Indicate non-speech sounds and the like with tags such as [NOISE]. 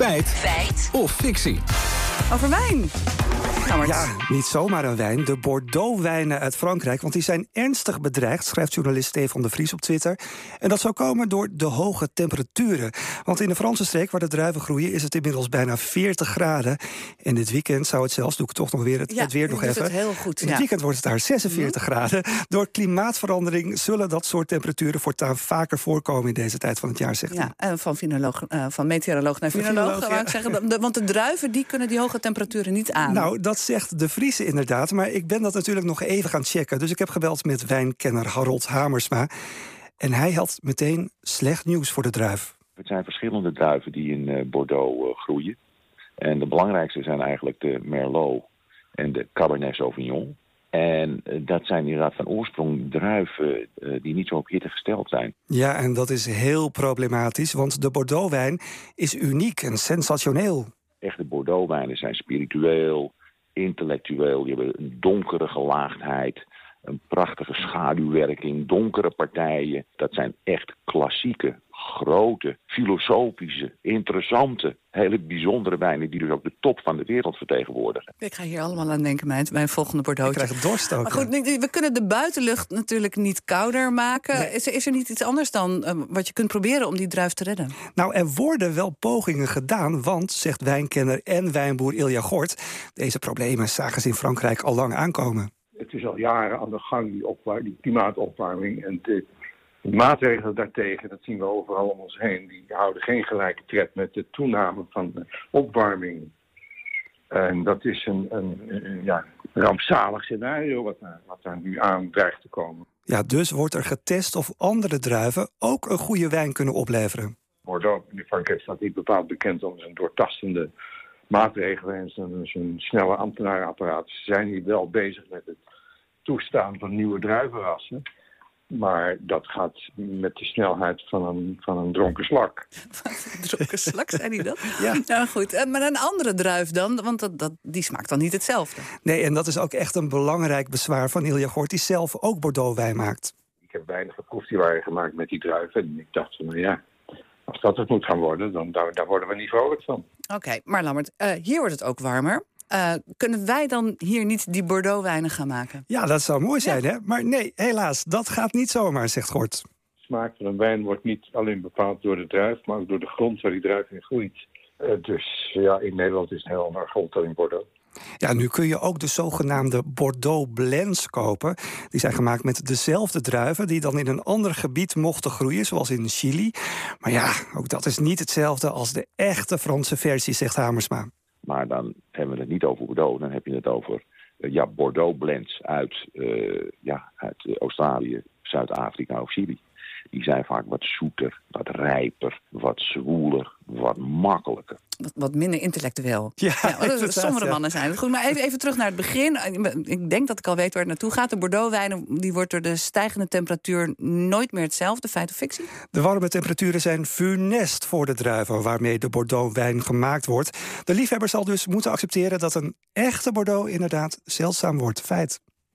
Feit. Feit. Of fictie. Over Ja, niet zomaar een wijn. De Bordeaux-wijnen uit Frankrijk. Want die zijn ernstig bedreigd, schrijft journalist Stefan de Vries op Twitter. En dat zou komen door de hoge temperaturen. Want in de Franse streek waar de druiven groeien... is het inmiddels bijna 40 graden. En dit weekend zou het zelfs, doe ik toch nog weer het, ja, het weer nog even. Het heel goed. In het weekend wordt het daar 46 mhm. graden. Door klimaatverandering zullen dat soort temperaturen voortaan vaker voorkomen in deze tijd van het jaar, zegt ja, en van, finoloog, uh, van meteoroloog naar finoloog, ja. ik zeggen. want de druiven die kunnen die hoge temperaturen niet aan. Nou, dat zegt de Friese inderdaad. Maar ik ben dat natuurlijk nog even gaan checken. Dus ik heb gebeld met wijnkenner Harold Hamersma. En hij had meteen slecht nieuws voor de druif. Het zijn verschillende druiven die in eh, Bordeaux uh, groeien. En de belangrijkste zijn eigenlijk de Merlot en de Cabernet Sauvignon. En uh, dat zijn inderdaad van oorsprong druiven die niet zo op hitte gesteld zijn. Ja, en dat is heel problematisch, want de Bordeaux-wijn is uniek en sensationeel. Echte Bordeaux-wijnen zijn spiritueel, intellectueel. Je hebt een donkere gelaagdheid, een prachtige schaduwwerking, donkere partijen. Dat zijn echt klassieke, grote, filosofische, interessante, hele bijzondere wijnen... die dus ook de top van de wereld vertegenwoordigen. Ik ga hier allemaal aan denken, bij een volgende Bordeaux. Ik krijg dorst ook. Maar goed, we kunnen de buitenlucht natuurlijk niet kouder maken. Is, er, is er niet iets anders dan uh, wat je kunt proberen om die druif te redden? Nou, er worden wel pogingen gedaan, want, zegt wijnkenner en wijnboer Ilja Gort... deze problemen zagen ze in Frankrijk al lang aankomen. Het is al jaren aan de gang, die, die klimaatopwarming... en de de maatregelen daartegen, dat zien we overal om ons heen, die houden geen gelijke tred met de toename van de opwarming. En dat is een, een, ja, rampzalig scenario wat, wat daar nu aan dreigt te komen. Ja, dus wordt er getest of andere druiven ook een goede wijn kunnen opleveren. Bordeaux in Frankrijk staat niet bepaald bekend om zijn doortastende maatregelen en zijn, zijn snelle ambtenarenapparaat. Ze zijn hier wel bezig met het toestaan van nieuwe druivenrassen. Maar dat gaat met de snelheid van een, van een dronken slak. [LAUGHS] een dronken slak, zei hij dat? [LAUGHS] ja. Nou goed, eh, maar een andere druif dan? Want dat, dat, die smaakt dan niet hetzelfde. Nee, en dat is ook echt een belangrijk bezwaar van Ilja Gort... die zelf ook Bordeaux-wijn maakt. Ik heb weinig geproefd die waren gemaakt met die druiven. En ik dacht van, nou ja, als dat het moet gaan worden... dan daar, daar worden we niet vrolijk van. Oké, maar Lammert, uh, hier wordt het ook warmer. Uh, kunnen wij dan hier niet die Bordeaux-wijnen gaan maken? Ja, dat zou mooi zijn, hè? Maar nee, helaas, dat gaat niet zomaar, zegt Gort. De smaak van een wijn wordt niet alleen bepaald door de druif... maar ook door de grond waar die druif in groeit. Uh, dus ja, in Nederland is het heel ander grond dan in Bordeaux. Ja, nu kun je ook de zogenaamde Bordeaux blends kopen. Die zijn gemaakt met dezelfde druiven die dan in een ander gebied mochten groeien, zoals in Chili. Maar ja, ook dat is niet hetzelfde als de echte Franse versie, zegt Hamersma. Maar dan hebben we het niet over Bordeaux, dan heb je het over uh, ja, Bordeaux blends uit, uh, ja, uit uh, Australië, Zuid-Afrika of Chili. Die zijn vaak wat zoeter, wat rijper, wat zwoeler, wat makkelijker wat, wat minder intellectueel. Ja, ja sommige mannen zijn het. Goed, maar even, even terug naar het begin. Ik denk dat ik al weet waar het naartoe gaat. De Bordeaux-wijn die wordt door de stijgende temperatuur nooit meer hetzelfde. Feit of fictie? De warme temperaturen zijn funest voor de druiven... waarmee de Bordeaux-wijn gemaakt wordt. De liefhebber zal dus moeten accepteren... dat een echte Bordeaux inderdaad zeldzaam wordt. Feit.